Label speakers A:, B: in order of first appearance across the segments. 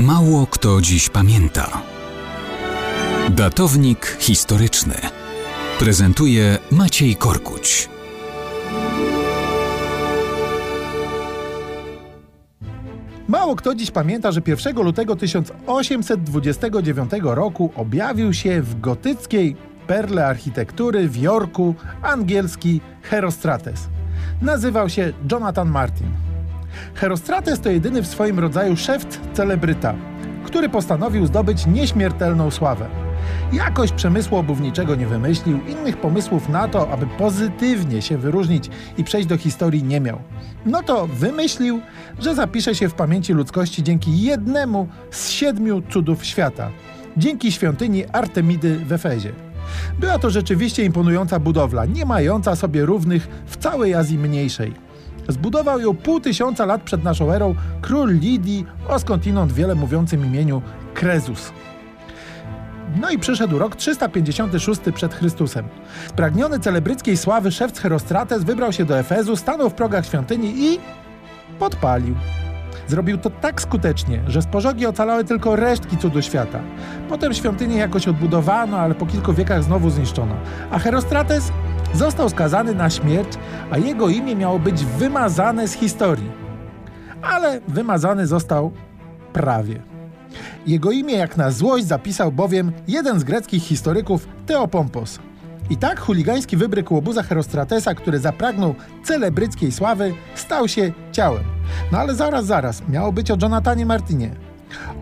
A: Mało kto dziś pamięta. Datownik historyczny prezentuje Maciej Korkuć.
B: Mało kto dziś pamięta, że 1 lutego 1829 roku objawił się w gotyckiej perle architektury w Jorku angielski Herostrates. Nazywał się Jonathan Martin. Herostrates to jedyny w swoim rodzaju szewc celebryta, który postanowił zdobyć nieśmiertelną sławę. Jakoś przemysłu obuwniczego nie wymyślił, innych pomysłów na to, aby pozytywnie się wyróżnić i przejść do historii nie miał. No to wymyślił, że zapisze się w pamięci ludzkości dzięki jednemu z siedmiu cudów świata dzięki świątyni Artemidy w Efezie. Była to rzeczywiście imponująca budowla, nie mająca sobie równych w całej Azji Mniejszej. Zbudował ją pół tysiąca lat przed naszą erą król Lidii o skądinąd wiele mówiącym imieniu Krezus. No i przyszedł rok 356 przed Chrystusem. Spragniony celebryckiej sławy szewc Herostrates wybrał się do Efezu, stanął w progach świątyni i podpalił. Zrobił to tak skutecznie, że z pożogi ocalały tylko resztki cudu świata. Potem świątynię jakoś odbudowano, ale po kilku wiekach znowu zniszczono. A Herostrates został skazany na śmierć, a jego imię miało być wymazane z historii. Ale wymazany został prawie. Jego imię jak na złość zapisał bowiem jeden z greckich historyków Teopompos. I tak chuligański wybryk łobuza Herostratesa, który zapragnął celebryckiej sławy, stał się ciałem. No ale zaraz, zaraz, miało być o Jonathanie Martinie.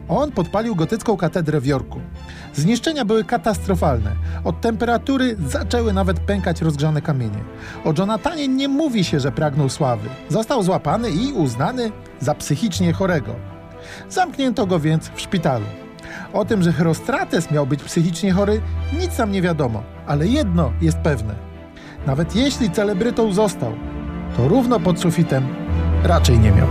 B: On podpalił gotycką katedrę w Jorku. Zniszczenia były katastrofalne. Od temperatury zaczęły nawet pękać rozgrzane kamienie. O Jonathanie nie mówi się, że pragnął sławy. Został złapany i uznany za psychicznie chorego. Zamknięto go więc w szpitalu. O tym, że Herostrates miał być psychicznie chory, nic nam nie wiadomo, ale jedno jest pewne. Nawet jeśli celebrytą został, to równo pod sufitem raczej nie miał.